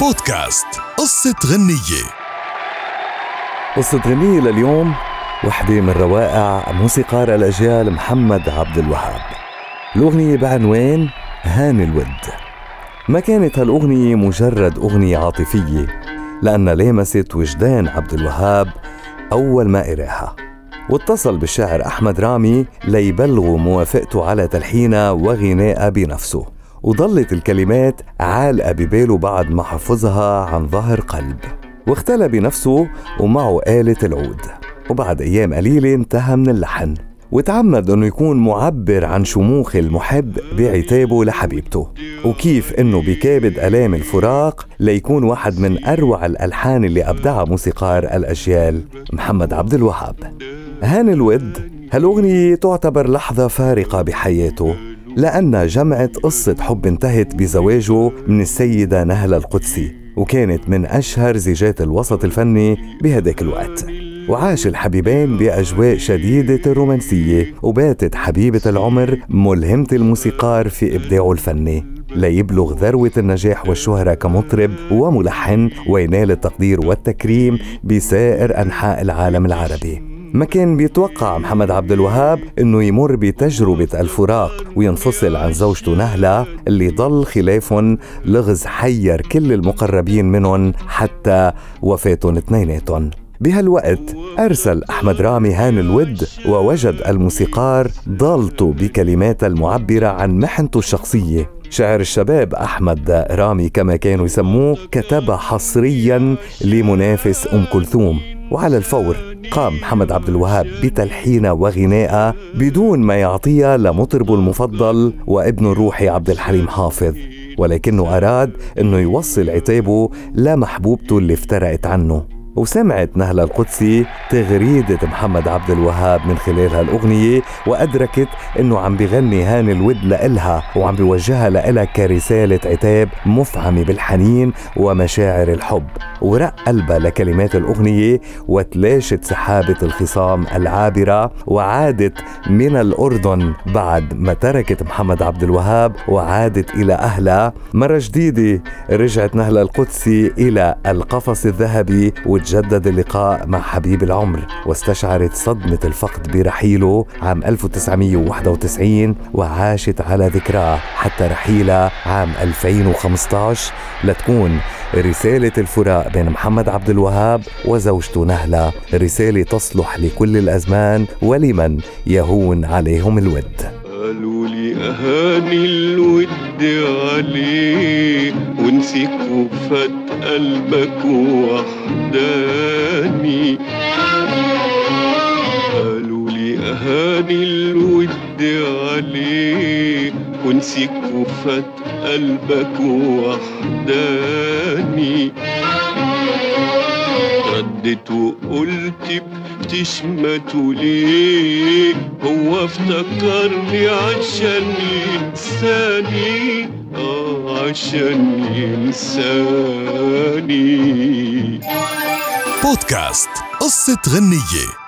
بودكاست قصة غنية. قصة غنية لليوم وحدة من روائع موسيقار الأجيال محمد عبد الوهاب. الأغنية بعنوان هاني الود. ما كانت هالأغنية مجرد أغنية عاطفية لأنها لامست وجدان عبد الوهاب أول ما قراها واتصل بالشاعر أحمد رامي ليبلغوا موافقته على تلحينها وغنائها بنفسه. وظلت الكلمات عالقة بباله بعد ما حفظها عن ظهر قلب. واختلى بنفسه ومعه آلة العود. وبعد أيام قليلة انتهى من اللحن. وتعمد إنه يكون معبر عن شموخ المحب بعتابه لحبيبته. وكيف إنه بكابد آلام الفراق ليكون واحد من أروع الألحان اللي أبدعها موسيقار الأجيال محمد عبد الوهاب. هاني الود هالأغنية تعتبر لحظة فارقة بحياته. لأنها جمعت قصة حب انتهت بزواجه من السيدة نهلة القدسي وكانت من أشهر زيجات الوسط الفني بهداك الوقت. وعاش الحبيبين بأجواء شديدة الرومانسية وباتت حبيبة العمر ملهمة الموسيقار في إبداعه الفني. ليبلغ ذروة النجاح والشهرة كمطرب وملحن وينال التقدير والتكريم بسائر أنحاء العالم العربي. ما كان بيتوقع محمد عبد الوهاب إنه يمر بتجربة الفراق وينفصل عن زوجته نهلة اللي ضل خلافهم لغز حير كل المقربين منهم حتى وفاتهم اثنيناتهم. بهالوقت أرسل أحمد رامي هان الود ووجد الموسيقار ضالته بكلمات المعبرة عن محنته الشخصية. شاعر الشباب أحمد رامي كما كانوا يسموه كتب حصريا لمنافس أم كلثوم. وعلى الفور قام محمد عبد الوهاب بتلحينها وغنائها بدون ما يعطيها لمطربه المفضل وابنه الروحي عبد الحليم حافظ ولكنه أراد أنه يوصل عتابه لمحبوبته اللي افترقت عنه. وسمعت نهلة القدسي تغريدة محمد عبد الوهاب من خلال هالأغنية وأدركت أنه عم بغني هاني الود لإلها وعم بيوجهها لإلها كرسالة عتاب مفعمة بالحنين ومشاعر الحب. ورق قلبها لكلمات الأغنية وتلاشت سحابة الخصام العابرة وعادت من الأردن بعد ما تركت محمد عبد الوهاب وعادت إلى أهلها. مرة جديدة رجعت نهلة القدسي إلى القفص الذهبي وتجدد اللقاء مع حبيب العمر واستشعرت صدمة الفقد برحيله عام 1991 وعاشت على ذكراه حتى رحيلها عام 2015 لتكون رسالة الفراق بين محمد عبد الوهاب وزوجته نهلة رسالة تصلح لكل الأزمان ولمن يهون عليهم الود. قالوا لي أهاني الود عليه ونسيك وفات قلبك وحداني قالوا لي أهاني الود عليه ونسيك وفات قلبك وحداني ردت وقلت بتشمتوا ليه هو افتكرني عشان ينساني آه عشان ينساني بودكاست قصة غنية.